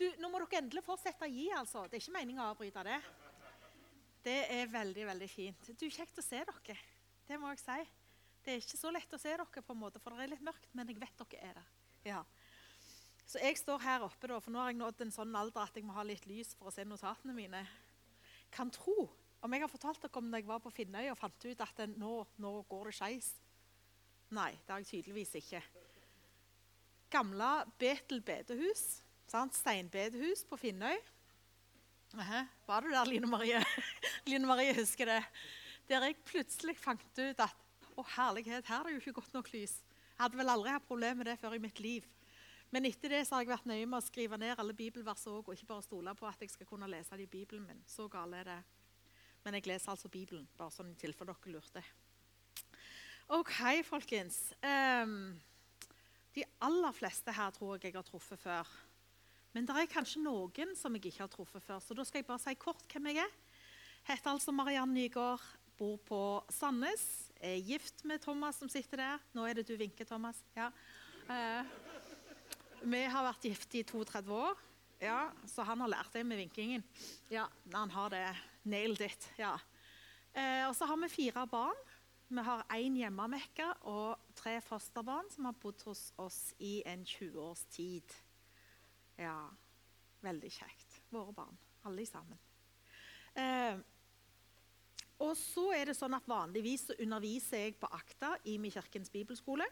Du, nå må dere endelig fortsette å gi, altså. Det er ikke meningen å avbryte det. Det er veldig, veldig fint. Du, Kjekt å se dere. Det må jeg si. Det er ikke så lett å se dere, på en måte, for det er litt mørkt, men jeg vet dere er der. Ja. Så jeg står her oppe, da, for nå har jeg nådd en sånn alder at jeg må ha litt lys for å se notatene mine. Kan tro om jeg har fortalt dere om da jeg var på Finnøy og fant ut at nå, nå går det skeis. Nei, det har jeg tydeligvis ikke. Gamle Betel bedehus, sant? steinbedehus på Finnøy. Aha, var du der, Line Marie? Line Marie husker det. Der jeg plutselig fant ut at å herlighet, her er det jo ikke godt nok lys. Jeg hadde vel aldri hatt problemer med det før i mitt liv. Men etter det så har jeg vært nøye med å skrive ned alle bibelvers òg, og ikke bare stole på at jeg skal kunne lese det i Bibelen min. Så gale er det. Men jeg leser altså Bibelen, bare sånn i tilfelle dere lurte. OK, folkens. Um, de aller fleste her tror jeg jeg har truffet før. Men det er kanskje noen som jeg ikke har truffet før, så da skal jeg bare si kort hvem jeg er. Heter altså Mariann Nygaard, bor på Sandnes. Er gift med Thomas som sitter der. Nå er det du vinker, Thomas. Ja. Eh, vi har vært gift i 32 år. Ja, så han har lært det med vinkingen. Ja, han har det. Nailed it. Ja. Eh, og så har vi fire barn. Vi har én hjemmemekka og tre fosterbarn som har bodd hos oss i en 20 års tid. Ja, veldig kjekt. Våre barn, alle sammen. Eh, og så er det sånn at Vanligvis underviser jeg på Akta i min kirkens bibelskole.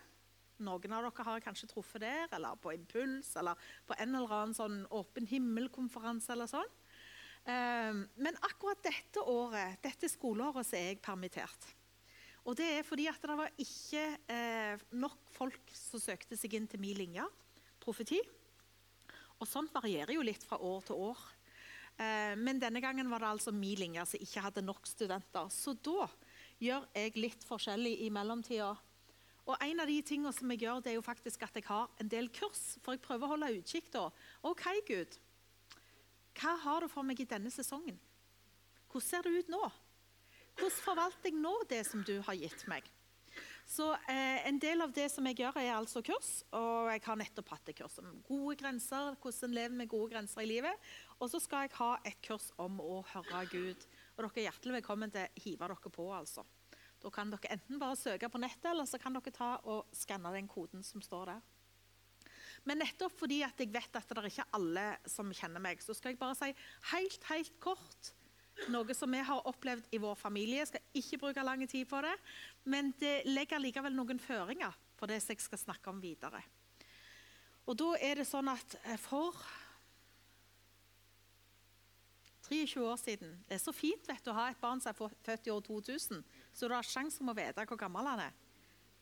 Noen av dere har kanskje truffet der, eller på Impuls, eller på en eller annen sånn åpen himmel-konferanse. eller sånn. Ehm, men akkurat dette året, dette skoleåret så er jeg permittert. Og det er fordi at det var ikke eh, nok folk som søkte seg inn til min linje, profeti. Og sånt varierer jo litt fra år til år. Eh, men denne gangen var det altså min linje som ikke hadde nok studenter. Så da gjør jeg litt forskjellig i mellomtida og en av de tingene som jeg gjør, det er jo faktisk at jeg har en del kurs. For jeg prøver å holde utkikk da. OK, Gud. Hva har du for meg i denne sesongen? Hvordan ser det ut nå? Hvordan forvalter jeg nå det som du har gitt meg? Så eh, En del av det som jeg gjør, er altså kurs. Og jeg har nettopp hatt et kurs om gode grenser, hvordan lever med gode grenser i livet. Og så skal jeg ha et kurs om å høre Gud. Og dere er hjertelig velkommen til å hive dere på. altså. Da kan dere enten bare søke på nettet, eller så kan dere ta og skanne den koden som står der. Men nettopp fordi at jeg vet at det er ikke alle som kjenner meg, så skal jeg bare si helt, helt kort noe som vi har opplevd i vår familie. Jeg skal ikke bruke lang tid på det, men det legger likevel noen føringer på det jeg skal snakke om videre. Og da er det sånn at eh, for 23 år siden Det er så fint vet du, å ha et barn som er født i år 2000, så du har sjanse om å vite hvor gammel han er.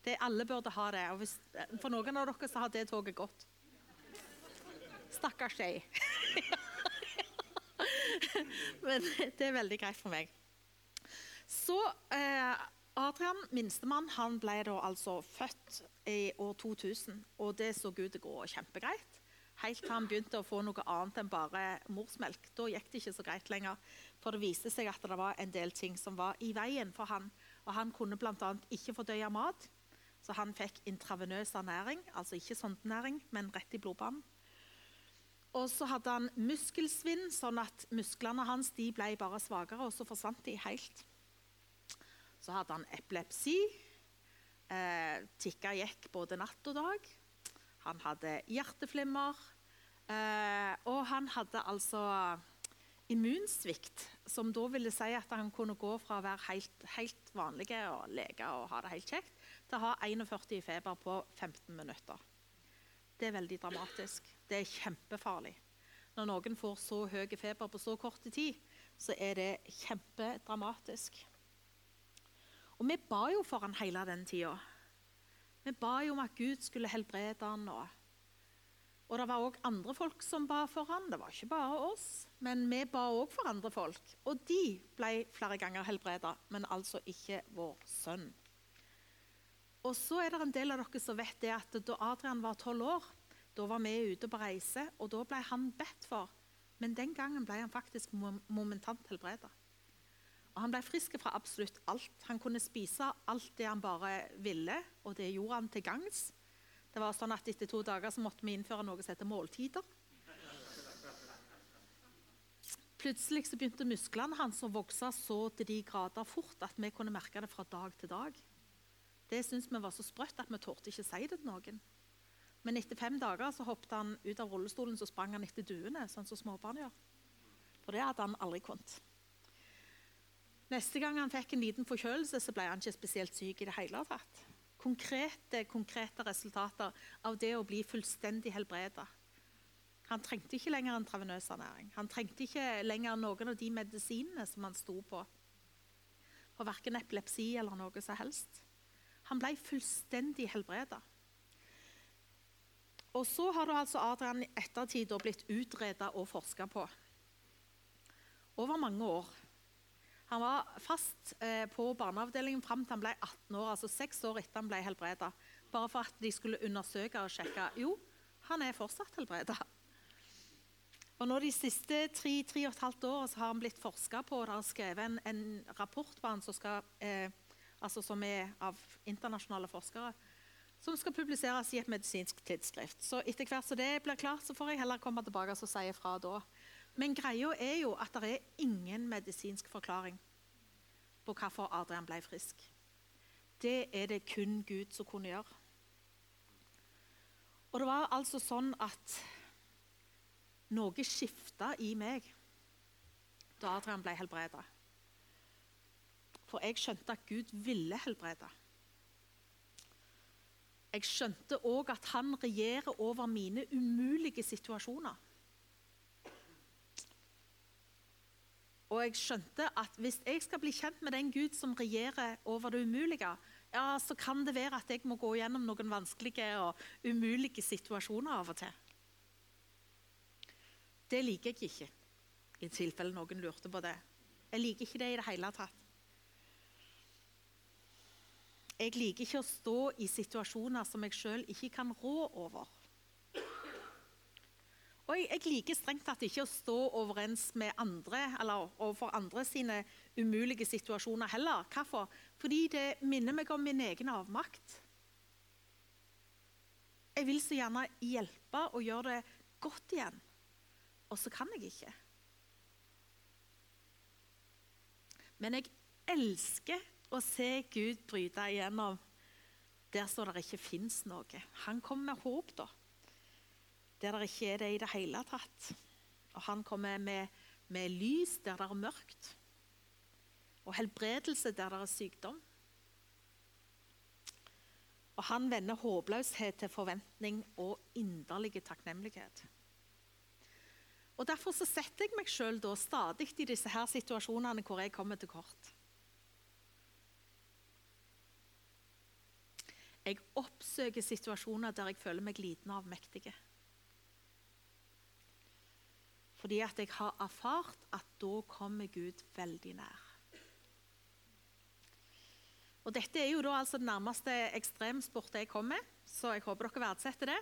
Det Alle burde ha det. og hvis, For noen av dere så har det toget gått. Stakkars deg. Men det er veldig greit for meg. Så eh, Adrian, minstemann, han ble da altså født i år 2000. Og det så ut til å gå kjempegreit helt til han begynte å få noe annet enn bare morsmelk. Da gikk det ikke så greit lenger. For det viste seg at det var en del ting som var i veien for han. Og han kunne bl.a. ikke fordøye mat. Så han fikk intravenøs ernæring, altså ikke sondenæring, men rett i blodbanen. Og så hadde han muskelsvinn, sånn at musklene hans ble bare svakere, og så forsvant de helt. Så hadde han epilepsi. Eh, tikka gikk både natt og dag. Han hadde hjerteflimmer. Eh, og han hadde altså immunsvikt, som da ville si at han kunne gå fra å være helt, helt vanlig og lege og ha det helt kjekt, til å ha 41 i feber på 15 minutter. Det er veldig dramatisk. Det er kjempefarlig. Når noen får så høy feber på så kort tid, så er det kjempedramatisk. Og vi ba jo for han hele den tida. Vi ba jo om at Gud skulle helbrede han. Og, og det var òg andre folk som ba for han. Det var ikke bare oss, men vi ba òg for andre folk. Og de ble flere ganger helbreda, men altså ikke vår sønn. Og så er det en del av dere som vet det at da Adrian var tolv år, da var vi ute på reise, og da ble han bedt for. Men den gangen ble han faktisk momentant helbreda. Og han ble frisk fra absolutt alt. Han kunne spise alt det han bare ville, og det gjorde han til gangs. Det var sånn at Etter to dager så måtte vi innføre noe som heter måltider. Plutselig så begynte musklene hans å vokse så til de grader fort at vi kunne merke det fra dag til dag. Det syntes vi var så sprøtt at vi torde ikke si det til noen. Men etter fem dager så hoppet han ut av rullestolen så sprang han etter duene, sånn som småbarn gjør. For det hadde han aldri kunnet. Neste gang han fikk en liten forkjølelse, så ble han ikke spesielt syk i det hele tatt. Konkrete, konkrete resultater av det å bli fullstendig helbreda. Han trengte ikke lenger en travenøs ernæring. Han trengte ikke lenger noen av de medisinene som han sto på. For verken epilepsi eller noe som helst. Han ble fullstendig helbreda. Og så har altså Adrian i ettertid blitt utreda og forska på. Over mange år. Han var fast eh, på barneavdelingen fram til han ble 18 år, altså seks år etter han ble helbreda. Bare for at de skulle undersøke og sjekke. Jo, han er fortsatt helbreda. Og nå De siste tre, tre og et halvt år har han blitt forska på. Det er skrevet en, en rapport på han som, skal, eh, altså som er av internasjonale forskere, som skal publiseres i et medisinsk tidsskrift. Så etter hvert som det blir klart, så får jeg heller komme tilbake og si ifra da. Men greia er jo at det er ingen medisinsk forklaring på hvorfor Adrian ble frisk. Det er det kun Gud som kunne gjøre. Og det var altså sånn at noe skifta i meg da Adrian ble helbreda. For jeg skjønte at Gud ville helbrede. Jeg skjønte òg at han regjerer over mine umulige situasjoner. Og jeg skjønte at hvis jeg skal bli kjent med den Gud som regjerer over det umulige, ja, så kan det være at jeg må gå gjennom noen vanskelige og umulige situasjoner av og til. Det liker jeg ikke, i tilfelle noen lurte på det. Jeg liker ikke det i det hele tatt. Jeg liker ikke å stå i situasjoner som jeg sjøl ikke kan rå over. Og jeg, liker strengt tatt ikke å stå overens med andre eller overfor andre sine umulige situasjoner heller. Hvorfor? Fordi det minner meg om min egen avmakt. Jeg vil så gjerne hjelpe og gjøre det godt igjen og så kan jeg ikke. Men jeg elsker å se Gud bryte igjennom der så det ikke fins noe. Han kommer med håp, da. Der det ikke er det i det hele tatt. Og han kommer med, med lys der det er mørkt. Og helbredelse der det er sykdom. Og han vender håpløshet til forventning og inderlig takknemlighet. Og Derfor så setter jeg meg sjøl stadig i disse her situasjonene hvor jeg kommer til kort. Jeg oppsøker situasjoner der jeg føler meg liten og avmektig. Fordi at jeg har erfart at da kommer Gud veldig nær. Og Dette er jo da altså den nærmeste ekstremsporten jeg kommer, så jeg håper dere verdsetter det.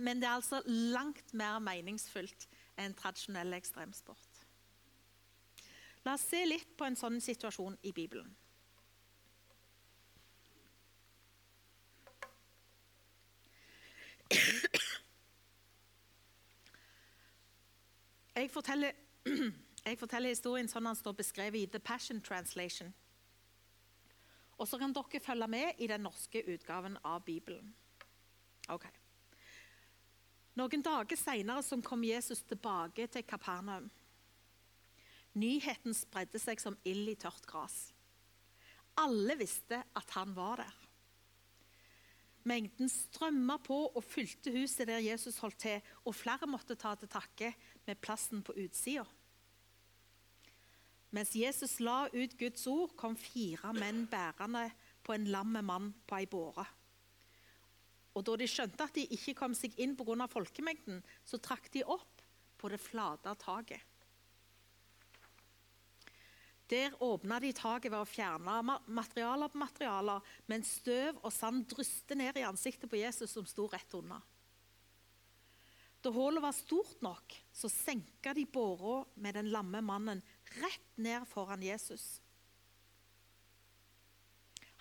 Men det er altså langt mer meningsfullt enn tradisjonell ekstremsport. La oss se litt på en sånn situasjon i Bibelen. Jeg forteller, jeg forteller, historien sånn den står beskrevet i The Passion Translation. Og så kan dere følge med i den norske utgaven av Bibelen. Ok. Noen dager seinere kom Jesus tilbake til Kapernaum. Nyheten spredde seg som ild i tørt gress. Alle visste at han var der. Mengden strømma på og fylte huset der Jesus holdt til, og flere måtte ta til takke med plassen på utsida. Mens Jesus la ut Guds ord, kom fire menn bærende på en lam mann på ei båre. Og da de skjønte at de ikke kom seg inn pga. folkemengden, så trakk de opp på det flate taket. Der åpna de taket ved å fjerne materialer på materialer, mens støv og sand dryste ned i ansiktet på Jesus, som sto rett unna. Da hullet var stort nok, så senka de båra med den lamme mannen rett ned foran Jesus.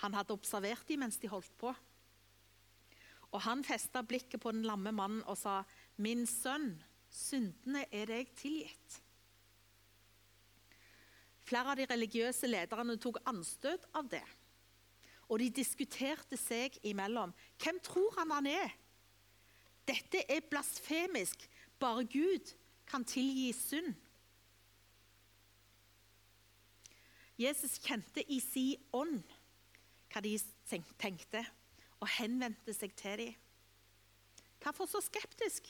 Han hadde observert dem mens de holdt på. Og han festa blikket på den lamme mannen og sa, 'Min sønn, syndene er deg tilgitt. Flere av de religiøse lederne tok anstøt av det. Og de diskuterte seg imellom. Hvem tror han han er? Dette er blasfemisk. Bare Gud kan tilgi synd. Jesus kjente i si ånd hva de tenkte, og henvendte seg til dem. Hvorfor så skeptisk?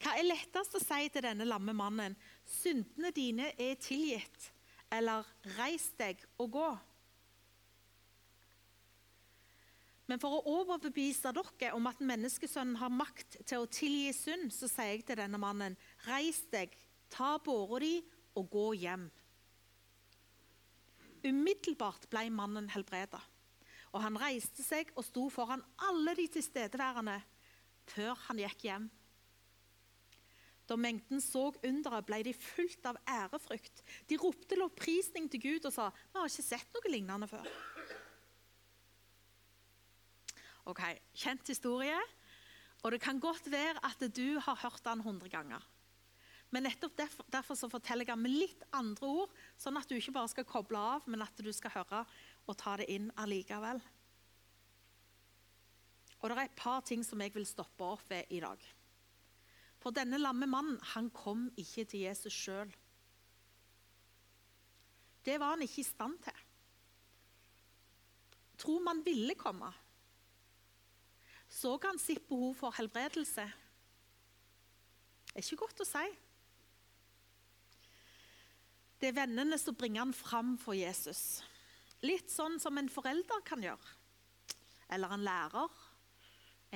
Hva er lettest å si til denne lamme mannen? Syndene dine er tilgitt. Eller reis deg og gå. Men for å overbevise dere om at menneskesønnen har makt til å tilgi synd, så sier jeg til denne mannen, reis deg, ta båra di og gå hjem. Umiddelbart ble mannen helbreda, og han reiste seg og sto foran alle de tilstedeværende før han gikk hjem. Da mengden så underet, ble de fullt av ærefrykt. De ropte lovprisning til Gud og sa vi har ikke sett noe lignende før. Ok, Kjent historie. Og det kan godt være at du har hørt den hundre ganger. Men nettopp derfor, derfor forteller jeg med litt andre ord, sånn at du ikke bare skal koble av, men at du skal høre og ta det inn allikevel. Og det er et par ting som jeg vil stoppe opp ved i dag. For denne lamme mannen han kom ikke til Jesus sjøl. Det var han ikke i stand til. Tror man ville komme. Så han sitt behov for helbredelse? Det er ikke godt å si. Det er vennene som bringer han fram for Jesus. Litt sånn som en forelder kan gjøre. Eller en lærer,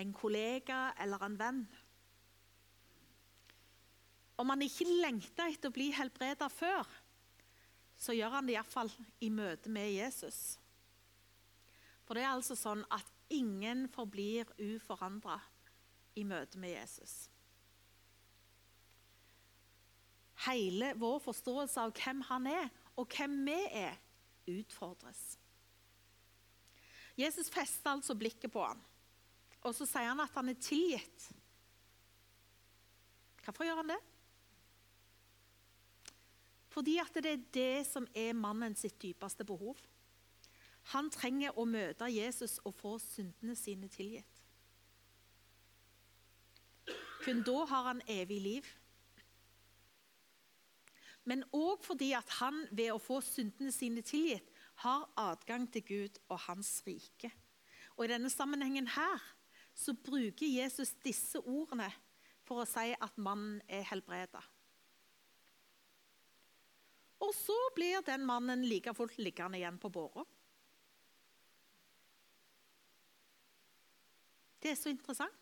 en kollega eller en venn. Om han ikke lengta etter å bli helbreda før, så gjør han det iallfall i møte med Jesus. For det er altså sånn at ingen forblir uforandra i møte med Jesus. Hele vår forståelse av hvem han er, og hvem vi er, utfordres. Jesus fester altså blikket på ham, og så sier han at han er tilgitt. Hvorfor gjør han det? Fordi at det er det som er mannen sitt dypeste behov. Han trenger å møte Jesus og få syndene sine tilgitt. Kun da har han evig liv. Men òg fordi at han ved å få syndene sine tilgitt har adgang til Gud og hans rike. Og I denne sammenhengen her så bruker Jesus disse ordene for å si at mannen er helbreda. Og så blir den mannen like fullt liggende igjen på båra. Det er så interessant.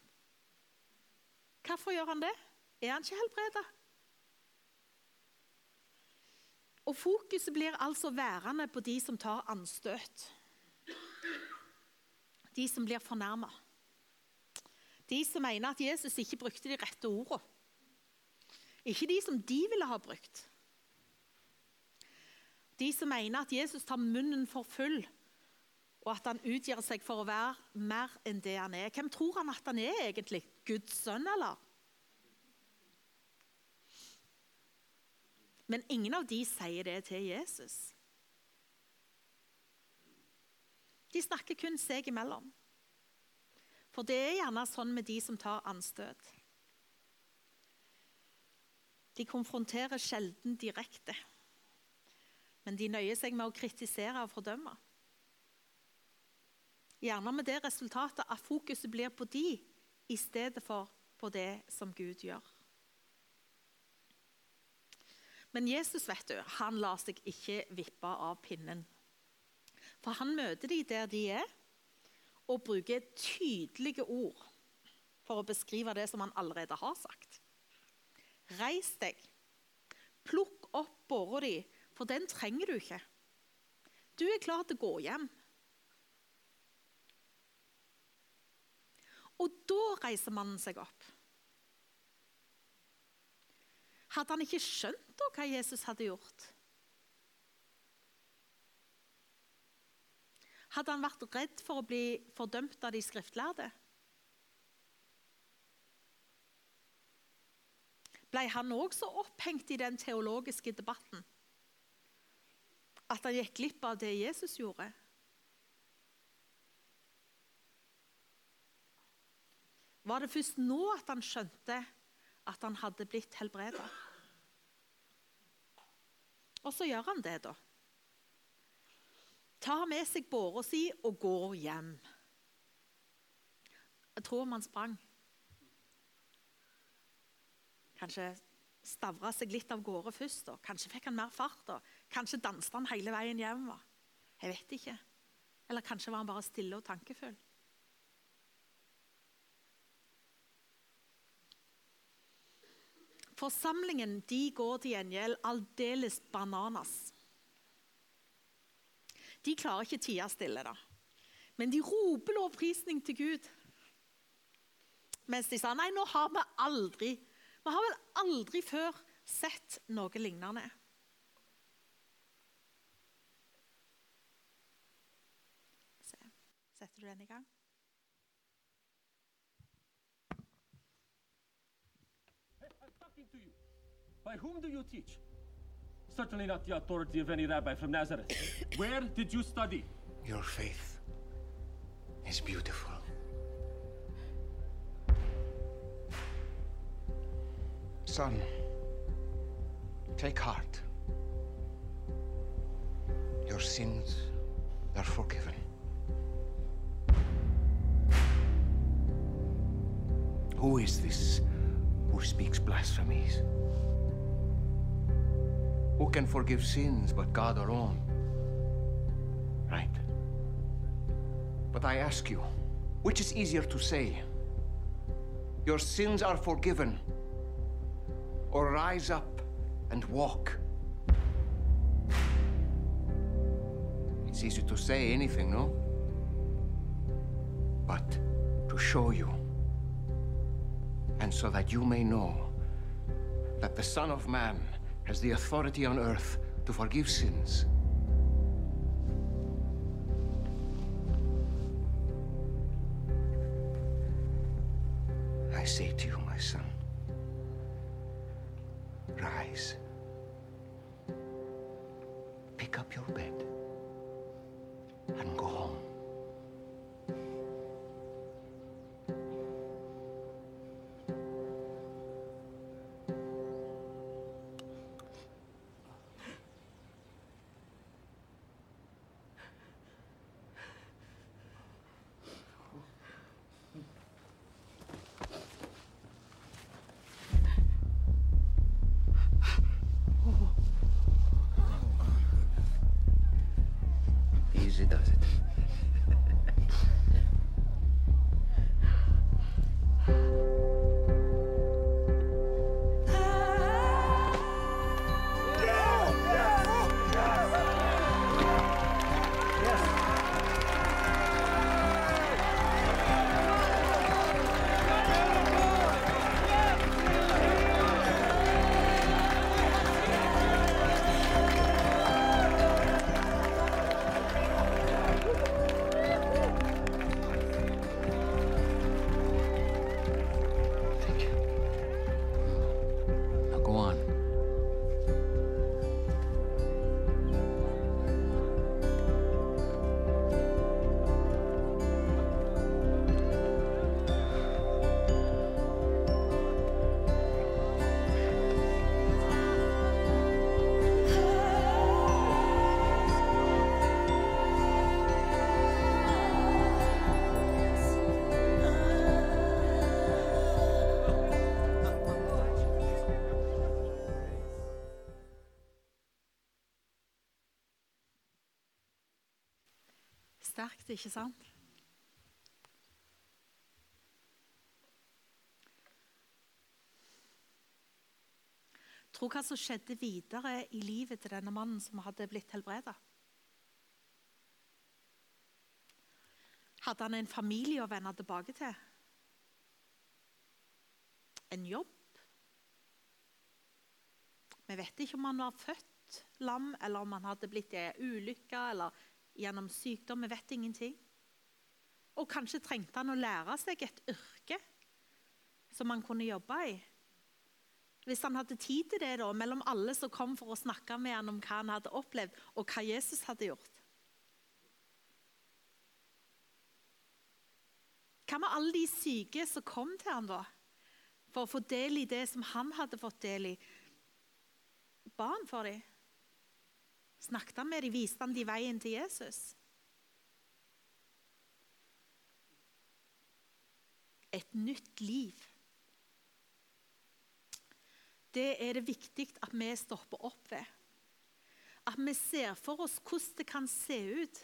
Hvorfor gjør han det? Er han ikke helbreda? Og Fokuset blir altså værende på de som tar anstøt. De som blir fornærma. De som mener at Jesus ikke brukte de rette ordene. Ikke de som de ville ha brukt. De som mener at Jesus tar munnen for full, og at han utgir seg for å være mer enn det han er. Hvem tror han at han er egentlig? Guds sønn, eller? Men ingen av de sier det til Jesus. De snakker kun seg imellom. For det er gjerne sånn med de som tar anstøt. De konfronterer sjelden direkte men de nøyer seg med å kritisere og fordømme. Gjerne med det resultatet at fokuset blir på de i stedet for på det som Gud gjør. Men Jesus vet du, han lar seg ikke vippe av pinnen. For han møter de der de er, og bruker tydelige ord for å beskrive det som han allerede har sagt. Reis deg, plukk opp båra di for den trenger du ikke. Du er klar til å gå hjem. Og da reiser mannen seg opp. Hadde han ikke skjønt da hva Jesus hadde gjort? Hadde han vært redd for å bli fordømt av de skriftlærde? ble han også opphengt i den teologiske debatten at han gikk glipp av det Jesus gjorde? Var det først nå at han skjønte at han hadde blitt helbreda? Og så gjør han det, da. Tar med seg båra si og går hjem. Jeg tror man sprang. Kanskje stavra seg litt av gårde først. Da. Kanskje fikk han mer fart. Da. Kanskje danset han hele veien hjem. Da. Jeg vet ikke. Eller kanskje var han bare stille og tankefull. Forsamlingen de går til gjengjeld aldeles bananas. De klarer ikke tida stille, da. Men de roper lovprisning til Gud. Mens de sa nei, nå har vi aldri vi har vel aldri før sett noe lignende. Se. Setter du den i gang? By whom do you teach? Certainly not the authority of any rabbi from Nazareth. Where did you study? Your faith is beautiful. Son, take heart. Your sins are forgiven. Who is this who speaks blasphemies? Who can forgive sins but God alone? Right. But I ask you, which is easier to say? Your sins are forgiven or rise up and walk. It's easy to say anything, no? But to show you, and so that you may know that the Son of Man has the authority on earth to forgive sins. Ikke sant? Tro hva som skjedde videre i livet til denne mannen som hadde blitt helbreda. Hadde han en familie å vende tilbake til? En jobb? Vi vet ikke om han var født lam, eller om han hadde blitt i ei ulykke eller gjennom sykdom. Vi vet ingenting. Og kanskje trengte han å lære seg et yrke som han kunne jobbe i. Hvis han hadde tid til det da, mellom alle som kom for å snakke med han om hva han hadde opplevd, og hva Jesus hadde gjort. Hva med alle de syke som kom til han da, for å få del i det som han hadde fått del i? Ba han for dem? Snakket han med dem? Viste han dem veien til Jesus? Et nytt liv det er det viktig at vi stopper opp ved. At vi ser for oss hvordan det kan se ut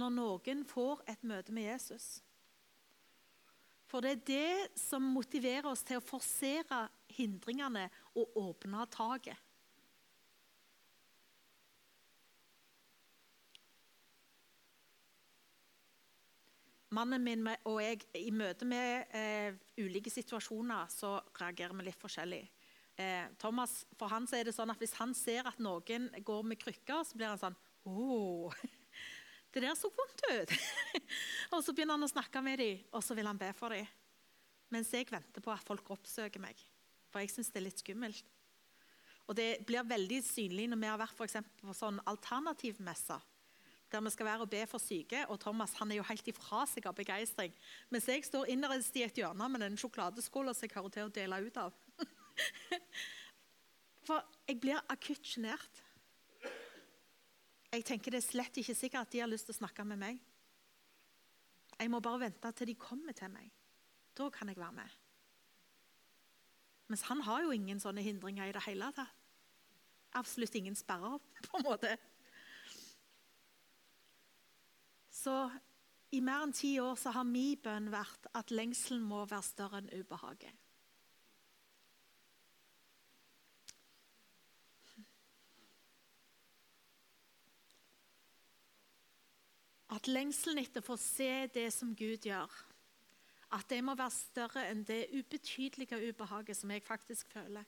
når noen får et møte med Jesus. For det er det som motiverer oss til å forsere hindringene og åpne taket. Mannen min og jeg, i møte med eh, ulike situasjoner, så reagerer vi litt forskjellig eh, Thomas, For han så er det sånn at hvis han ser at noen går med krykker, så blir han sånn oh, Det der så vondt ut. og så begynner han å snakke med dem, og så vil han be for dem. Mens jeg venter på at folk oppsøker meg, for jeg syns det er litt skummelt. Og Det blir veldig synlig når vi har vært for på sånn alternativmesser. Der vi skal være og be for syke. Og Thomas han er jo helt ifra seg av begeistring. Mens jeg står innerst i et hjørne med den sjokoladeskåla som jeg hører til å dele ut av. For jeg blir akutt sjenert. Jeg tenker det er slett ikke sikkert at de har lyst til å snakke med meg. Jeg må bare vente til de kommer til meg. Da kan jeg være med. Mens han har jo ingen sånne hindringer i det hele tatt. Absolutt ingen sperrer, på en måte. Så i mer enn ti år så har min bønn vært at lengselen må være større enn ubehaget. At lengselen etter å få se det som Gud gjør, at det må være større enn det ubetydelige ubehaget som jeg faktisk føler.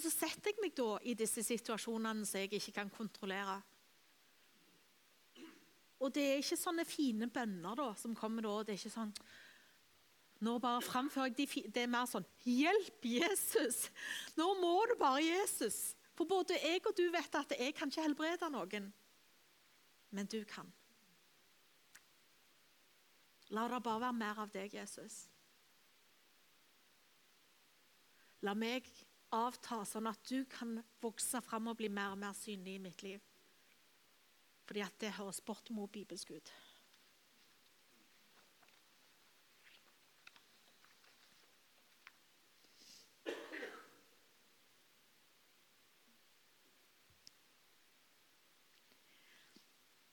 Og så setter jeg meg da i disse situasjonene som jeg ikke kan kontrollere. Og det er ikke sånne fine bønner da, som kommer da. Det er ikke sånn nå bare framfører jeg de, Det er mer sånn Hjelp, Jesus! Nå må du bare Jesus. For både jeg og du vet at jeg kan ikke helbrede noen. Men du kan. La det bare være mer av deg, Jesus. La meg avta, sånn at du kan vokse fram og bli mer og mer synlig i mitt liv. Fordi at det høres bort mot bibelsk ut.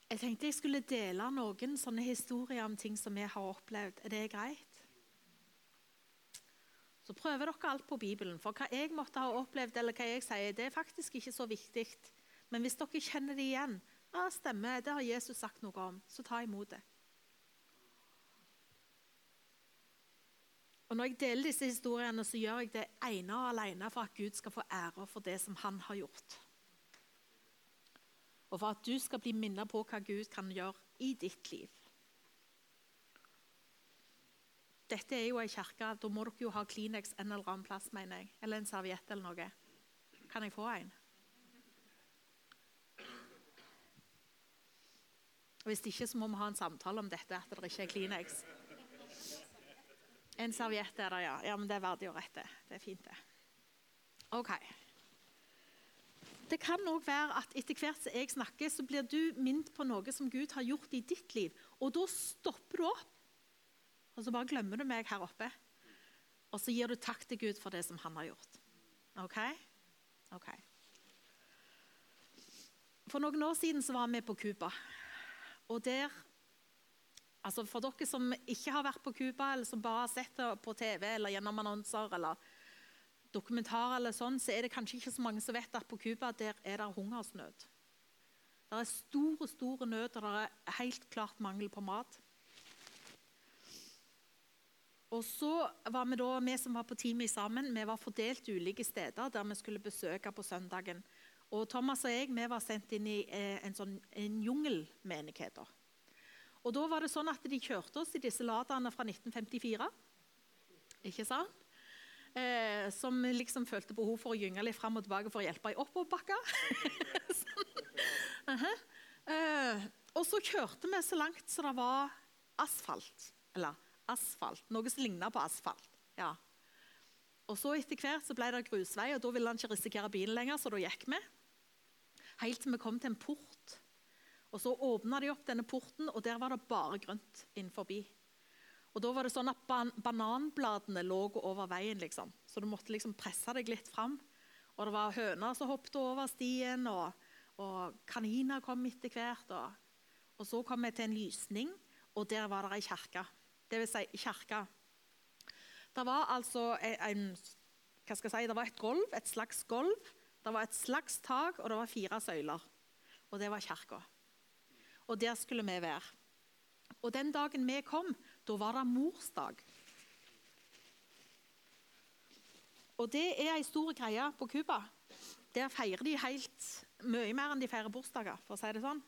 Jeg tenkte jeg skulle dele noen sånne historier om ting som vi har opplevd. Er det greit? Så prøver dere alt på Bibelen. For hva jeg måtte ha opplevd, eller hva jeg sier, det er faktisk ikke så viktig. Men hvis dere kjenner det igjen, ja, stemmer, det har Jesus sagt noe om, så ta imot det. Og Når jeg deler disse historiene, så gjør jeg det ene og alene for at Gud skal få ære for det som han har gjort og for at du skal bli minnet på hva Gud kan gjøre i ditt liv. Dette er jo ei kirke. Da må dere jo ha Kleenex en eller annen plass, mener jeg. Eller en serviett eller noe. Kan jeg få en? Hvis ikke så må vi ha en samtale om dette, at det ikke er Kleenex. En serviett er det, ja. Ja, men Det er verdig å rette. det. Er fint, det. OK. Det kan òg være at etter hvert som jeg snakker, så blir du minnet på noe som Gud har gjort i ditt liv. Og da stopper du opp, og så bare glemmer du meg her oppe. Og så gir du takk til Gud for det som han har gjort. OK? Ok. For noen år siden så var vi på Cuba. Og der altså For dere som ikke har vært på Cuba, eller som bare har sett det på TV eller gjennom annonser eller dokumentarer, eller sånn, så er det kanskje ikke så mange som vet at på Cuba der er det hungersnød. Det er store, store nød, og det er helt klart mangel på mat. Og så var Vi da, vi som var på teamet sammen, vi var fordelt ulike steder der vi skulle besøke på søndagen. Og Thomas og jeg vi var sendt inn i eh, en, sånn, en jungelmenighet. Og da var det sånn at de kjørte oss i disse Ladene fra 1954. Ikke sant? Eh, som liksom følte behov for å gynge litt fram og tilbake for å hjelpe i oppoverbakka. sånn. uh -huh. eh, og så kjørte vi så langt som det var asfalt. Eller asfalt. Noe som ligna på asfalt. Ja. Og så etter hvert så ble det grusvei, og da ville han ikke risikere bilen lenger, så da gikk vi. Helt til vi kom til en port. Og Så åpna de opp denne porten, og der var det bare grønt innenfor. Og da var det sånn at ban Bananbladene lå over veien, liksom. så du måtte liksom presse deg litt fram. Og det var høner som hoppet over stien, og, og kaniner kom etter hvert. Og, og, så kom vi til en lysning, og der var det ei kirke. Vil si kirka. Det var altså en, hva skal jeg si, det var et gulv, et slags gulv. Det var et slags tak, og det var fire søyler. Og det var kirka. Og der skulle vi være. Og den dagen vi kom, da var det morsdag. Og det er ei stor greie på Cuba. Der feirer de helt mye mer enn de feirer bursdager, for å si det sånn.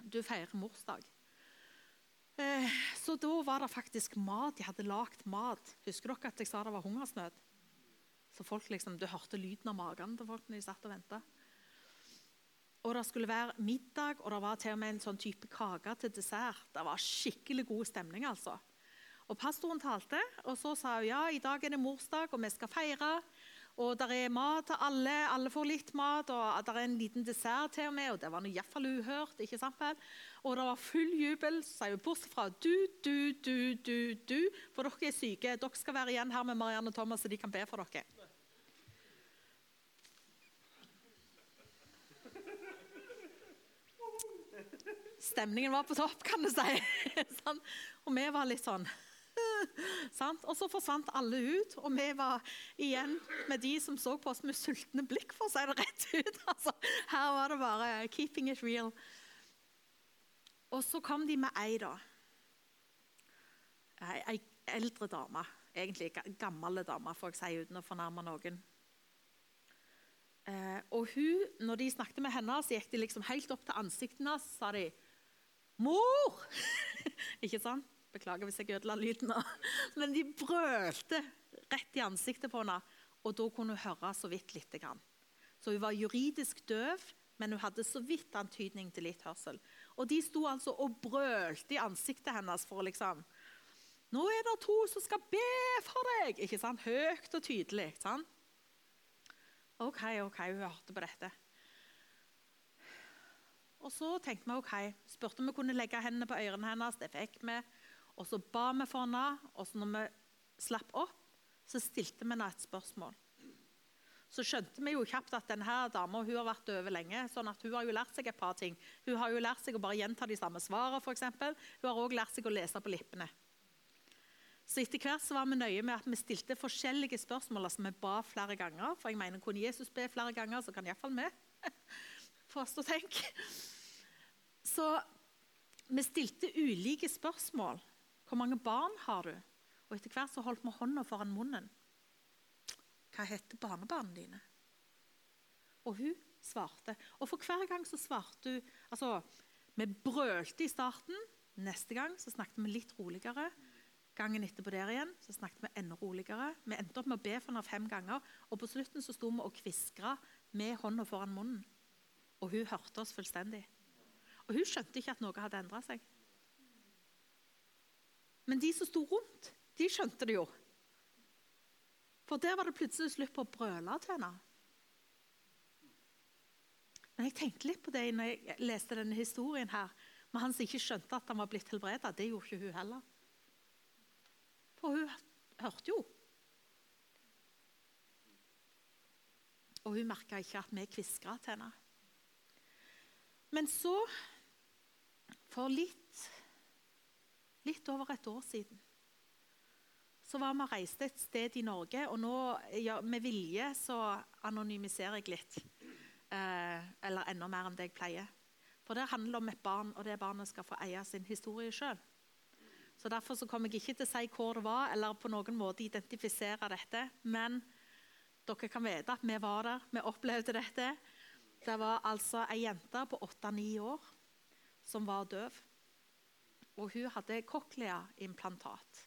Du feirer morsdag. Eh, så da var det faktisk mat. De hadde lagd mat. Husker dere at jeg sa det var hungersnød? Så folk liksom, Du hørte lyden av magen til folk når de satt og venta. Og det skulle være middag, og det var til og med en sånn type kake til dessert. Det var skikkelig god stemning, altså. Og Pastoren talte, og så sa hun ja, i dag er det morsdag, og vi skal feire. Og det er mat til alle, alle får litt mat, og det er en liten dessert til og med. Og det var iallfall uhørt. ikke sant vel? Og det var full jubel. Sa hun bortsett fra du, du, du, du, du, for dere er syke. Dere skal være igjen her med Marianne og Thomas, så de kan be for dere. Stemningen var på topp, kan du si. sånn. Og vi var litt sånn Og så forsvant alle ut, og vi var igjen med de som så på oss med sultne blikk, for å si det rett ut. Altså, her var det bare 'keeping it real'. Og så kom de med ei, da. Ei, ei eldre dame. Egentlig gammel dame, får jeg si, uten å fornærme noen. Eh, og hun, når de snakket med henne, så gikk de liksom helt opp til ansiktet hennes sa de, 'Mor!' ikke sant? Beklager hvis jeg ødela lyden. Men de brølte rett i ansiktet på henne, og da kunne hun høre så vidt lite grann. Så hun var juridisk døv, men hun hadde så vidt antydning til litt hørsel. Og de sto altså og brølte i ansiktet hennes for liksom Nå er det to som skal be for deg! Ikke sant? Høyt og tydelig. Ikke sant? OK, OK, hun hørte på dette. Og så tenkte vi ok, spurte om vi kunne legge hendene på ørene hennes. Det fikk vi. Og så ba vi for henne. Og så når vi slapp opp, så stilte vi henne et spørsmål. Så skjønte vi jo kjapt at denne dama har vært døve lenge. sånn at Hun har jo lært seg et par ting. Hun har jo lært seg å bare gjenta de samme svarene. For eksempel. hun har òg lært seg å lese på lippene. Så etter hvert så var vi nøye med at vi stilte forskjellige spørsmål. altså Vi ba flere ganger. For jeg mener, kunne Jesus be flere ganger, så kan iallfall vi. For oss å tenke. Så vi stilte ulike spørsmål. Hvor mange barn har du? Og etter hvert så holdt vi hånda foran munnen. Hva heter barnebarna dine? Og hun svarte. Og for hver gang så svarte hun altså, Vi brølte i starten. Neste gang så snakket vi litt roligere. Gangen etterpå der igjen så snakket vi enda roligere. Vi endte opp med å be for henne fem ganger. Og på slutten så sto vi og kviskra med hånda foran munnen. Og hun hørte oss fullstendig. Og hun skjønte ikke at noe hadde endra seg. Men de som sto rundt, de skjønte det jo. For der var det plutselig slutt på å brøle til henne. Men jeg tenkte litt på det når jeg leste denne historien her, med han som ikke skjønte at han var blitt helbreda. Det gjorde ikke hun heller. For hun hørte jo. Og hun merka ikke at vi kviskra til henne. Men så for litt, litt over et år siden så var vi og reiste et sted i Norge. Og nå, ja, med vilje, så anonymiserer jeg litt. Eh, eller enda mer enn det jeg pleier. For det handler om et barn, og det barnet skal få eie sin historie sjøl. Så Derfor så kommer jeg ikke til å si hvor det var, eller på noen måte identifisere dette. Men dere kan vite at vi var der, vi opplevde dette. Det var altså ei jente på åtte-ni år som var døv. Og hun hadde cochlea-implantat.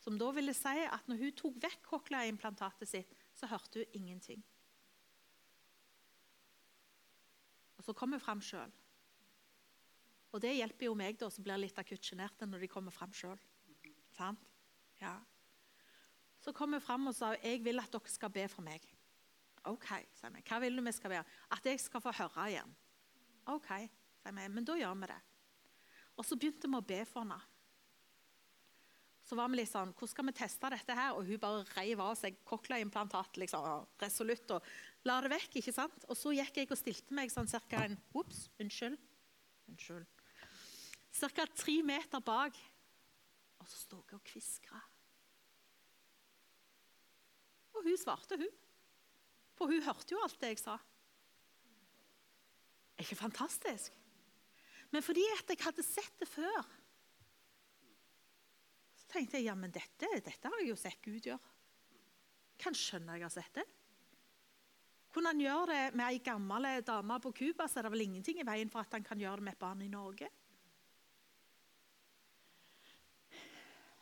Som da ville si at når hun tok vekk cochlea-implantatet sitt, så hørte hun ingenting. Og så kom hun fram sjøl. Og det hjelper jo meg, da, som blir litt akutt sjenert når de kommer fram sjøl. Ja. Så kom hun fram og sa jeg vil at dere skal be for meg. OK, sa vi. Hva vil du vi skal be? At jeg skal få høre igjen. OK, sa vi. Men da gjør vi det. Og så begynte vi å be for henne. Så var vi litt sånn Hvordan skal vi teste dette her? Og hun bare reiv av seg cochlea-implantat liksom, resolutt og la det vekk. ikke sant? Og så gikk jeg og stilte meg sånn cirka en Ops, unnskyld. Unnskyld. Ca. tre meter bak. Og så sto jeg og kviskra. Og hun svarte, hun. For hun hørte jo alt det jeg sa. Er ikke fantastisk? Men fordi at jeg hadde sett det før, så tenkte jeg ja, men dette, dette har jeg jo sett Gud gjøre. Kan skjønne jeg har sett det. Kunne han gjøre det med ei gammel dame på Cuba, så er det vel ingenting i veien for at han kan gjøre det med et barn i Norge.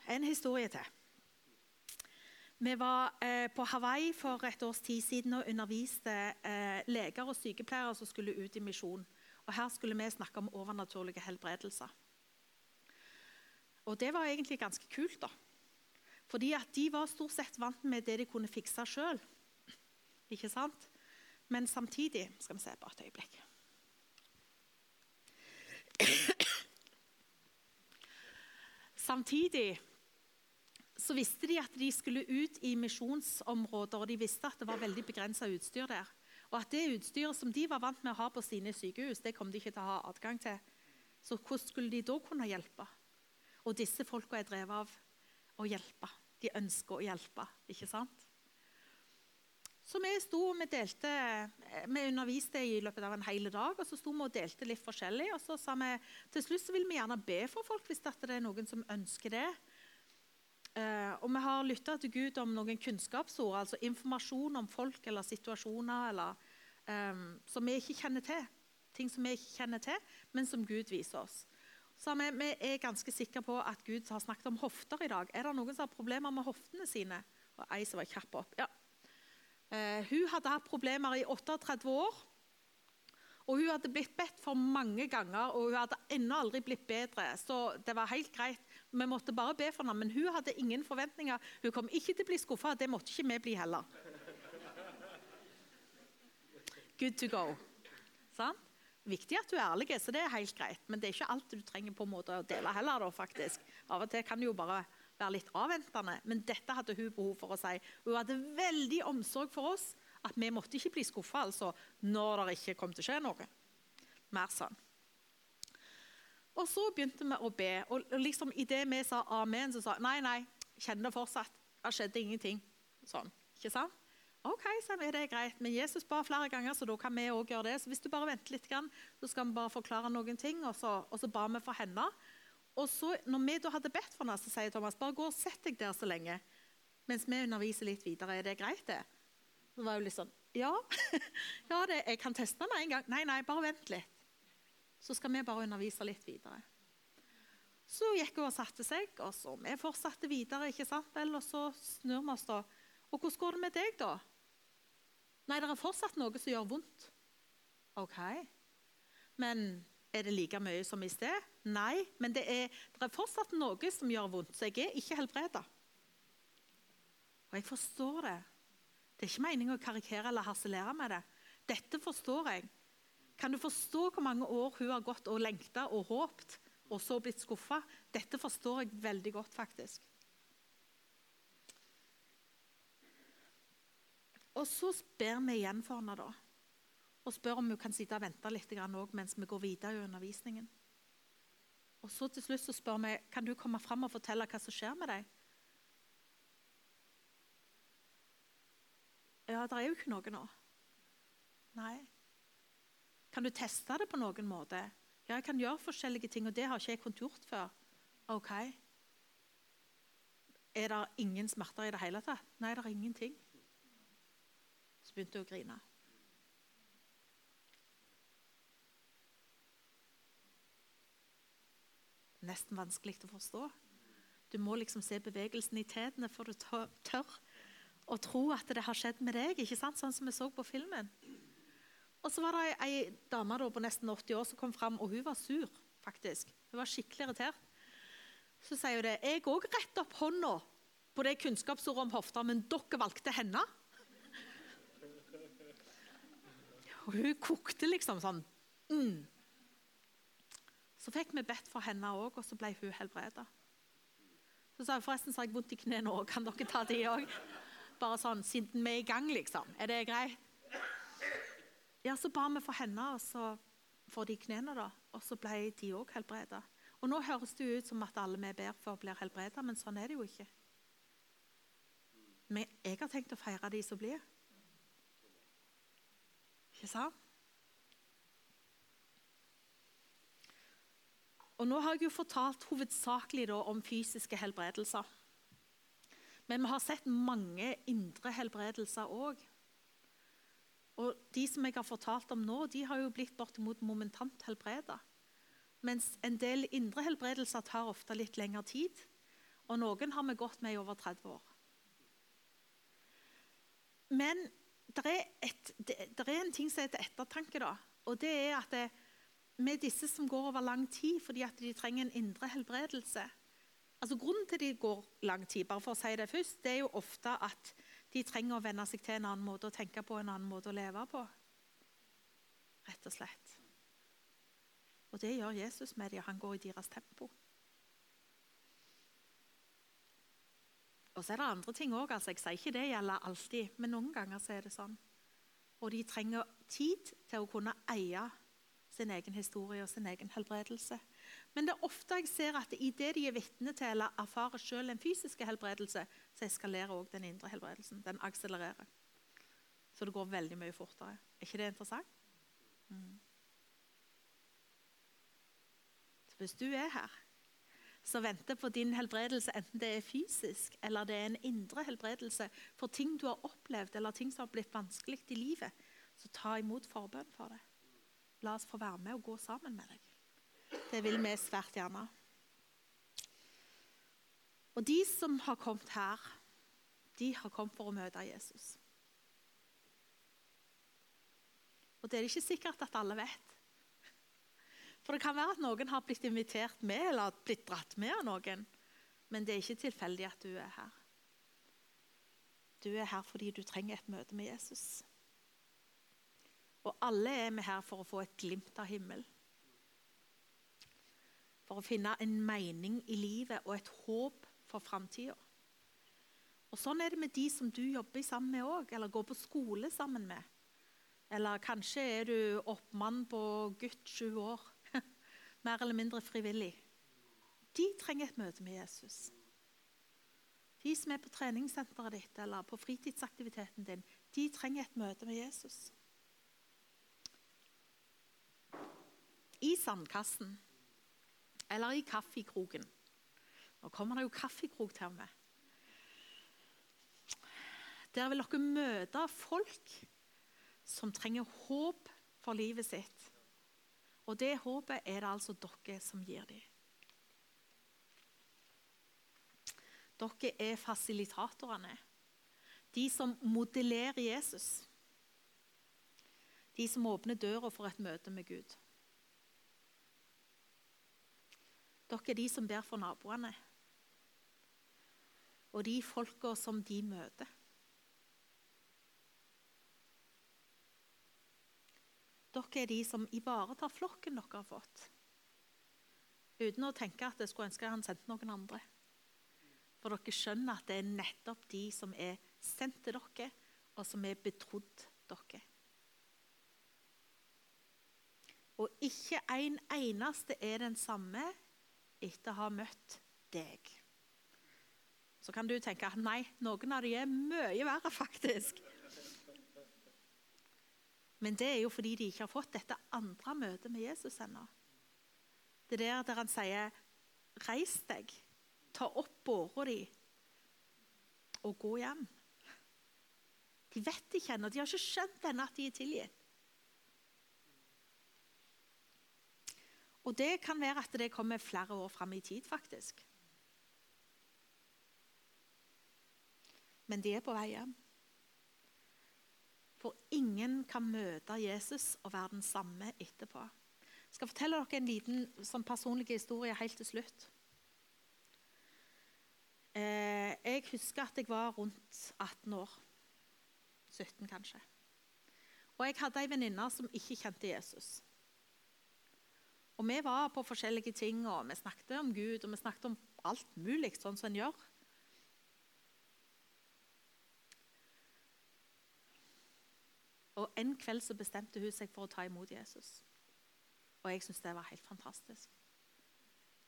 En historie til. Vi var eh, på Hawaii for et års tid siden og underviste eh, leger og sykepleiere som skulle ut i misjon. Og Her skulle vi snakke om overnaturlige helbredelser. Og Det var egentlig ganske kult. da. Fordi at De var stort sett vant med det de kunne fikse sjøl. Ikke sant? Men samtidig Skal vi se bare et øyeblikk. Samtidig så visste de at de skulle ut i misjonsområder, og de visste at det var veldig begrensa utstyr der. Og at det utstyret som de var vant med å ha på sine sykehus, det kom de ikke til å ha adgang til. Så hvordan skulle de da kunne hjelpe? Og disse folka er drevet av å hjelpe. De ønsker å hjelpe, ikke sant? Så vi sto og vi delte, vi underviste i løpet av en hel dag, og så sto vi og delte litt forskjellig. Og så sa vi til slutt så vil vi gjerne be for folk hvis det er noen som ønsker det. Og vi har lytta til Gud om noen kunnskapsord, altså informasjon om folk eller situasjoner eller, um, som vi ikke kjenner til. Ting som vi ikke kjenner til, men som Gud viser oss. Så vi, vi er ganske sikre på at Gud har snakket om hofter i dag. Er det noen som har problemer med hoftene sine? Og ei som var kjapp opp. Ja. Uh, hun hadde hatt problemer i 38 år. Og Hun hadde blitt bedt for mange ganger, og hun hadde ennå aldri blitt bedre. Så det var helt greit. Vi måtte bare be for henne, men hun hadde ingen forventninger. Hun kom ikke til å bli skuffa. Det måtte ikke vi bli heller. Good to go. Sånn? Viktig at du er ærlig, så det er helt greit. Men det er ikke alt du trenger på en måte å dele heller. Da, faktisk. Av og til kan det jo bare være litt avventende, men dette hadde hun behov for å si. Hun hadde veldig omsorg for oss, at vi måtte ikke bli skuffa altså, når det ikke kom til å skje noe. Mer sånn. Og så begynte vi å be. Og liksom idet vi sa amen, så sa nei, nei, kjenner det fortsatt. Det skjedde ingenting. Sånn. Ikke sant? OK, så er det greit. Men Jesus ba flere ganger, så da kan vi òg gjøre det. Så hvis du bare venter litt, så skal vi bare forklare noen ting. Og så, og så ba vi for henne. Og så, når vi da hadde bedt for henne, så sier Thomas bare gå og sett deg der så lenge. Mens vi underviser litt videre. Er det greit, det? Så var jo litt sånn Ja, ja det, jeg kan teste med en gang. Nei, nei, bare vent litt. Så skal vi bare undervise litt videre. Så gikk hun og satte seg, og så vi fortsatte videre. ikke sant vel? Og så snur vi oss, da. Og hvordan går det med deg, da? Nei, det er fortsatt noe som gjør vondt. OK. Men er det like mye som i sted? Nei, men det er, det er fortsatt noe som gjør vondt, så jeg er ikke helbreda. Og jeg forstår det. Det er ikke meningen å karikere eller harselere med det. Dette forstår jeg. Kan du forstå hvor mange år hun har gått og lengta og håpt, og så blitt skuffa? Dette forstår jeg veldig godt, faktisk. Og så ber vi igjen for henne, da. Og spør om hun kan sitte og vente litt mens vi går videre i undervisningen. Og så til slutt så spør vi kan du komme fram og fortelle hva som skjer med deg. Ja, det er jo ikke noe nå. Nei. Kan du teste det på noen måte? Ja, jeg kan gjøre forskjellige ting, og det har ikke jeg kunnet gjort før. OK. Er det ingen smerter i det hele tatt? Nei, det er ingenting. Så begynte hun å grine. nesten vanskelig å forstå. Du må liksom se bevegelsen i tærne før du tør å tro at det har skjedd med deg. ikke sant? Sånn som vi så på filmen. Og så var det ei, dame da, på nesten 80 år som kom fram, og hun var sur. faktisk. Hun var skikkelig irritert. Så sier hun det. Jeg òg retter opp hånda på det kunnskapsordet om hofter, men dere valgte henne. Og hun kokte liksom sånn. Mm. Så fikk vi bedt for henne òg, og så ble hun helbreda. Så sa jeg forresten så har jeg vondt i knærne òg, kan dere ta de òg? Bare sånn siden vi er i gang, liksom. Er det greit? Ja, så ba vi for henne og så for de knærne, da. Og så ble de òg helbreda. Og nå høres det ut som at alle vi ber for, blir helbreda, men sånn er det jo ikke. Men jeg har tenkt å feire de som blir. Ikke sant? Og Nå har jeg jo fortalt hovedsakelig om fysiske helbredelser. Men vi har sett mange indre helbredelser òg. Og de som jeg har fortalt om nå, de har jo blitt bortimot momentant helbreda. Mens en del indre helbredelser tar ofte litt lengre tid. Og noen har vi gått med i over 30 år. Men det er, er en ting som er til ettertanke. da, og det er at det, med disse som går over lang tid fordi at de trenger en indre helbredelse altså Grunnen til de går lang tid, bare for å si det først, det er jo ofte at de trenger å venne seg til en annen måte å tenke på, en annen måte å leve på. Rett og slett. Og det gjør Jesus med dem. Han går i deres tempo. Og så er det andre ting òg. Altså, jeg sier ikke det gjelder alltid, men noen ganger så er det sånn. Og de trenger tid til å kunne eie sin egen historie og sin egen helbredelse. Men det er ofte jeg ser at i det de er vitne til eller erfarer selv en fysisk helbredelse, så eskalerer også den indre helbredelsen. Den akselererer. Så det går veldig mye fortere. Er ikke det interessant? Mm. Så hvis du er her, så venter på din helbredelse, enten det er fysisk eller det er en indre helbredelse for ting du har opplevd eller ting som har blitt vanskelig i livet, så ta imot forbønn for det. La oss få være med og gå sammen med deg. Det vil vi svært gjerne. Og de som har kommet her, de har kommet for å møte Jesus. Og det er det ikke sikkert at alle vet. For det kan være at noen har blitt invitert med eller blitt dratt med av noen. Men det er ikke tilfeldig at du er her. Du er her fordi du trenger et møte med Jesus. Og alle er vi her for å få et glimt av himmel. For å finne en mening i livet og et håp for framtida. Og sånn er det med de som du jobber sammen med òg, eller går på skole sammen med. Eller kanskje er du oppmann på gutt sju år. Mer eller mindre frivillig. De trenger et møte med Jesus. De som er på treningssenteret ditt eller på fritidsaktiviteten din, de trenger et møte med Jesus. i sandkassen eller i kaffekroken. Nå kommer det jo kaffekrok til meg. Der vil dere møte folk som trenger håp for livet sitt. Og det håpet er det altså dere som gir dem. Dere er fasilitatorene. De som modellerer Jesus. De som åpner døra for et møte med Gud. Dere er de som ber for naboene. Og de folka som de møter. Dere er de som ivaretar flokken dere har fått. Uten å tenke at jeg skulle ønske han sendte noen andre. For dere skjønner at det er nettopp de som er sendt til dere, og som er betrodd dere. Og ikke en eneste er den samme etter å ha møtt deg. Så kan du tenke at nei, noen av dem er mye verre, faktisk. Men det er jo fordi de ikke har fått dette andre møtet med Jesus ennå. Det er der han sier, 'Reis deg, ta opp båra di og gå hjem'. De vet ikke ennå, de har ikke skjønt ennå at de er tilgitt. Og det kan være at det kommer flere år fram i tid, faktisk. Men de er på vei hjem. For ingen kan møte Jesus og være den samme etterpå. Jeg skal fortelle dere en liten sånn personlig historie helt til slutt. Eh, jeg husker at jeg var rundt 18 år. 17, kanskje. Og jeg hadde ei venninne som ikke kjente Jesus. Og Vi var på forskjellige ting, og vi snakket om Gud og vi snakket om alt mulig, sånn som en gjør. Og En kveld så bestemte hun seg for å ta imot Jesus. Og jeg syntes det var helt fantastisk.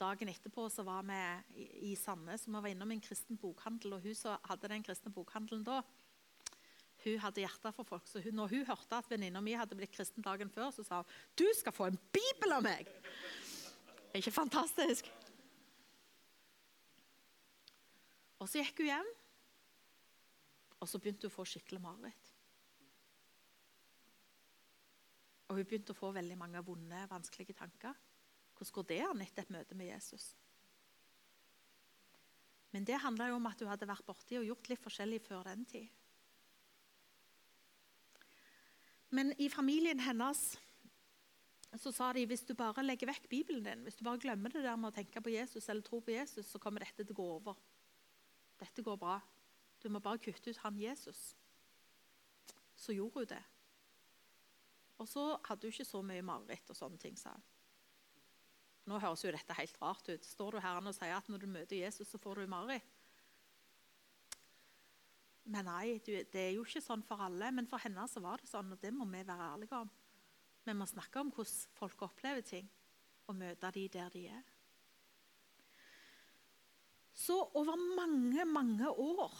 Dagen etterpå så var vi i, Sandnes og vi var innom en kristen bokhandel. og Hun som hadde den kristne bokhandelen da, hun hadde hjerte for folk. Så hun, når hun hørte at venninna mi hadde blitt kristen dagen før, så sa hun du skal få en bibel av meg! Er ikke fantastisk? Og så gikk hun hjem, og så begynte hun å få skikkelig mareritt. Og hun begynte å få veldig mange vonde, vanskelige tanker. Hvordan går det an etter et møte med Jesus? Men det handla om at hun hadde vært borti og gjort litt forskjellig før den tid. Men i familien hennes så sa de hvis du bare legger vekk Bibelen din, hvis du bare glemmer det der med å tenke på Jesus eller tro på Jesus, så kommer dette til å gå over. Dette går bra. Du må bare kutte ut han Jesus. Så gjorde hun det. Og så hadde hun ikke så mye mareritt og sånne ting, sa hun. Nå høres jo dette helt rart ut. Står du her og sier at når du møter Jesus, så får du mareritt? Men nei, det er jo ikke sånn for alle. Men for henne så var det sånn, og det må vi være ærlige om. Vi må snakke om hvordan folk opplever ting, og møte de der de er. Så over mange, mange år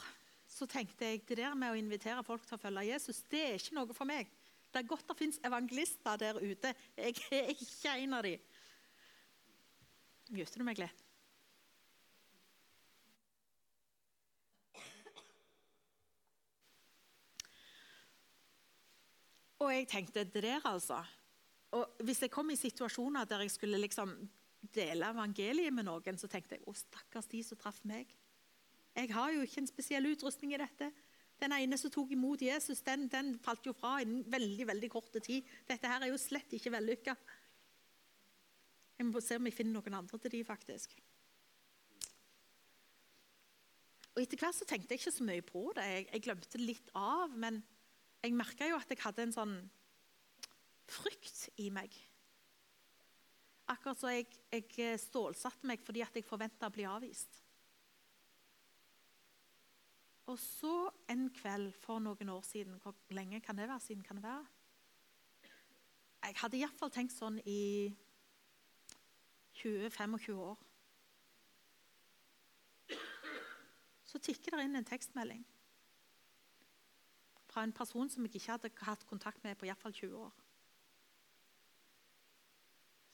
så tenkte jeg det der med å invitere folk til å følge Jesus, det er ikke noe for meg. Det er godt det fins evangelister der ute. Jeg er ikke en av dem. Muter du meg litt? Og jeg tenkte det der, altså. Og hvis jeg kom i situasjoner der jeg skulle liksom dele evangeliet med noen, så tenkte jeg å stakkars de som traff meg. Jeg har jo ikke en spesiell utrustning i dette. Den ene som tok imot Jesus, den, den falt jo fra innen veldig veldig kort tid. Dette her er jo slett ikke vellykka. Jeg må se om jeg finner noen andre til de, faktisk. Og Etter hvert så tenkte jeg ikke så mye på det. Jeg, jeg glemte litt av. Men jeg merka jo at jeg hadde en sånn frykt i meg. Akkurat så jeg, jeg stålsatte meg fordi at jeg forventa å bli avvist. Og så en kveld for noen år siden Hvor lenge kan det være siden? kan det være? Jeg hadde iallfall tenkt sånn i 20-25 år. Så tikker det inn en tekstmelding fra en person som jeg ikke hadde hatt kontakt med på iallfall 20 år.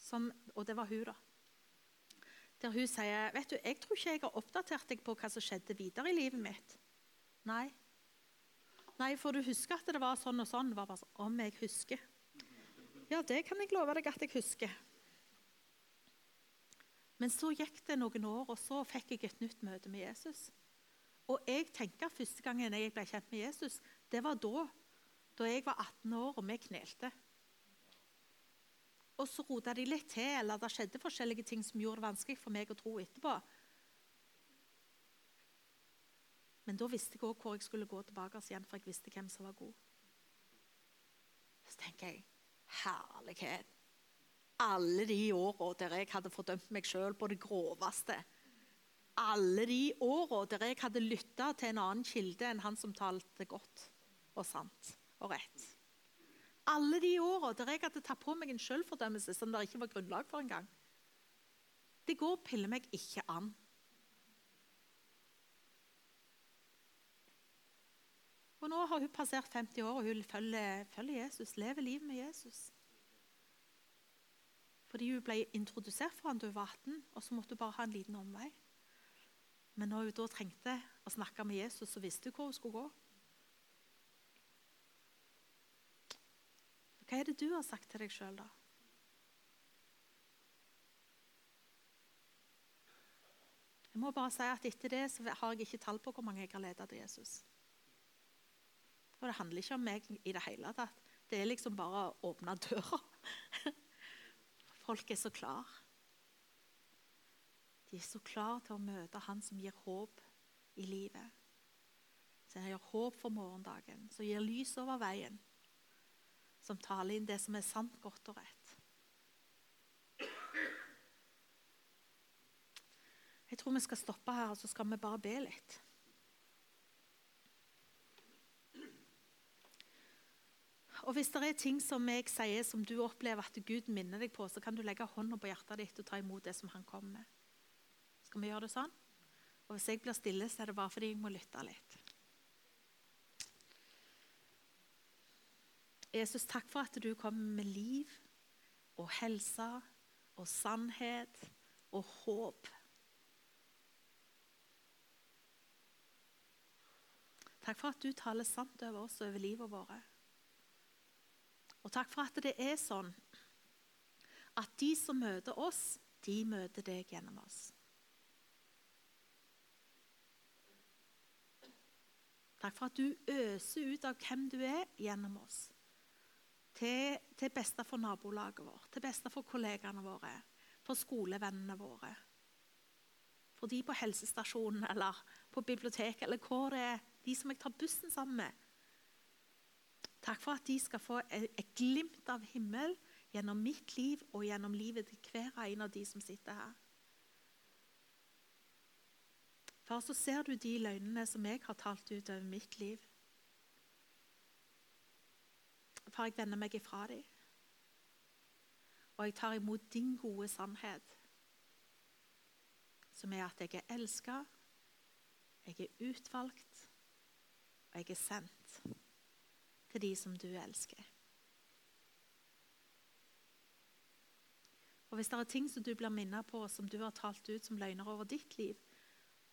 Som, og det var hun, da. Der hun sier vet du, 'Jeg tror ikke jeg har oppdatert deg på hva som skjedde videre i livet mitt.' Nei. Nei, for du husker at det var sånn og sånn? Det var bare sånn, Om jeg husker? Ja, det kan jeg love deg at jeg husker. Men så gikk det noen år, og så fikk jeg et nytt møte med Jesus. Og jeg tenker Første gangen jeg ble kjent med Jesus, det var da, da jeg var 18 år og vi knelte. Og så rota de litt til, eller det skjedde forskjellige ting som gjorde det vanskelig for meg å tro etterpå. Men da visste jeg òg hvor jeg skulle gå tilbake igjen, for jeg visste hvem som var god. Så tenker jeg herlighet. Alle de åra der jeg hadde fordømt meg sjøl på det groveste. Alle de åra der jeg hadde lytta til en annen kilde enn han som talte godt og sant og rett. Alle de åra der jeg hadde tatt på meg en selvfordømmelse som det ikke var grunnlag for engang. Det går piller meg ikke an. Og Nå har hun passert 50 år, og hun følger, følger Jesus, lever livet med Jesus. Fordi hun ble introdusert for ham da hun var 18, og så måtte hun bare ha en liten omvei. Men når hun da trengte å snakke med Jesus, så visste hun hvor hun skulle gå. Hva er det du har sagt til deg sjøl, da? Jeg må bare si at Etter det så har jeg ikke tall på hvor mange jeg har ledet til Jesus. For det handler ikke om meg i det hele tatt. Det er liksom bare å åpne døra. Folk er så klar. De er så klar til å møte Han som gir håp i livet. Som gir håp for morgendagen, som gir lys over veien. Som taler inn det som er sant, godt og rett. Jeg tror vi skal stoppe her, og så skal vi bare be litt. Og Hvis det er ting som jeg sier som du opplever at Gud minner deg på, så kan du legge hånda på hjertet ditt og ta imot det som han kommer med. Skal vi gjøre det sånn? Og Hvis jeg blir stille, så er det bare fordi jeg må lytte litt. Jesus, takk for at du kommer med liv og helse og sannhet og håp. Takk for at du taler sant over oss og over livet vårt. Og takk for at det er sånn at de som møter oss, de møter deg gjennom oss. Takk for at du øser ut av hvem du er, gjennom oss. Til, til beste for nabolaget vårt, til beste for kollegaene våre, for skolevennene våre. For de på helsestasjonen eller på biblioteket eller hvor det er. De som jeg tar bussen sammen med. Takk for at de skal få et glimt av himmel gjennom mitt liv og gjennom livet til hver en av de som sitter her. Far, så ser du de løgnene som jeg har talt ut over mitt liv. Far, jeg vender meg ifra dem. Og jeg tar imot din gode sannhet, som er at jeg er elska, jeg er utvalgt, og jeg er sendt til de som du elsker. Og Hvis det er ting som du blir minnet på, som du har talt ut som løgner over ditt liv,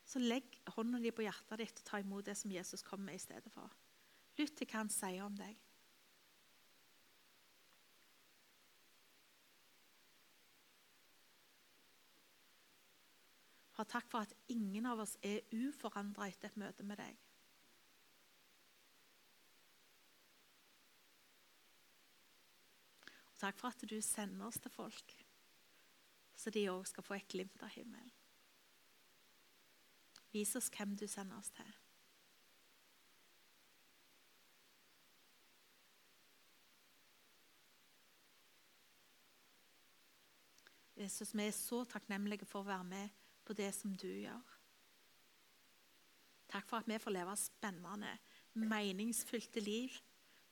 så legg hånda di på hjertet ditt og ta imot det som Jesus kommer med i stedet for. Lytt til hva han sier om deg. Far, takk for at ingen av oss er uforandra etter et møte med deg. Takk for at du sender oss til folk, så de òg skal få et glimt av himmelen. Vis oss hvem du sender oss til. Jesus, vi er så takknemlige for å være med på det som du gjør. Takk for at vi får leve spennende, meningsfylte liv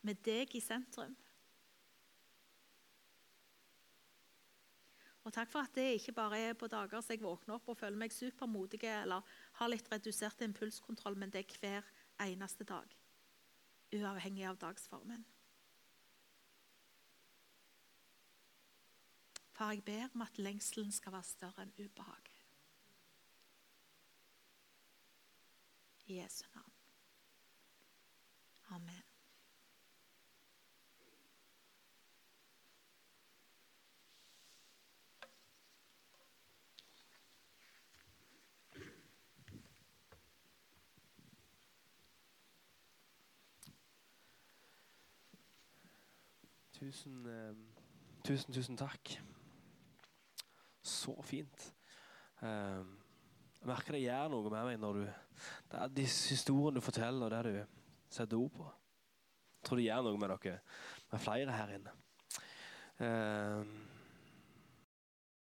med deg i sentrum. Og takk for at det ikke bare er på dager så jeg våkner opp og føler meg supermodig eller har litt redusert impulskontroll, men det er hver eneste dag. Uavhengig av dagsformen. Far, jeg ber om at lengselen skal være større enn ubehag. I Jesu navn. Amen. Tusen, eh, tusen, tusen takk. Så fint. Eh, jeg merker det gjør noe med meg når du Det er de historiene du forteller, og det du setter ord på. Jeg tror det gjør noe med dere, med flere her inne. Eh,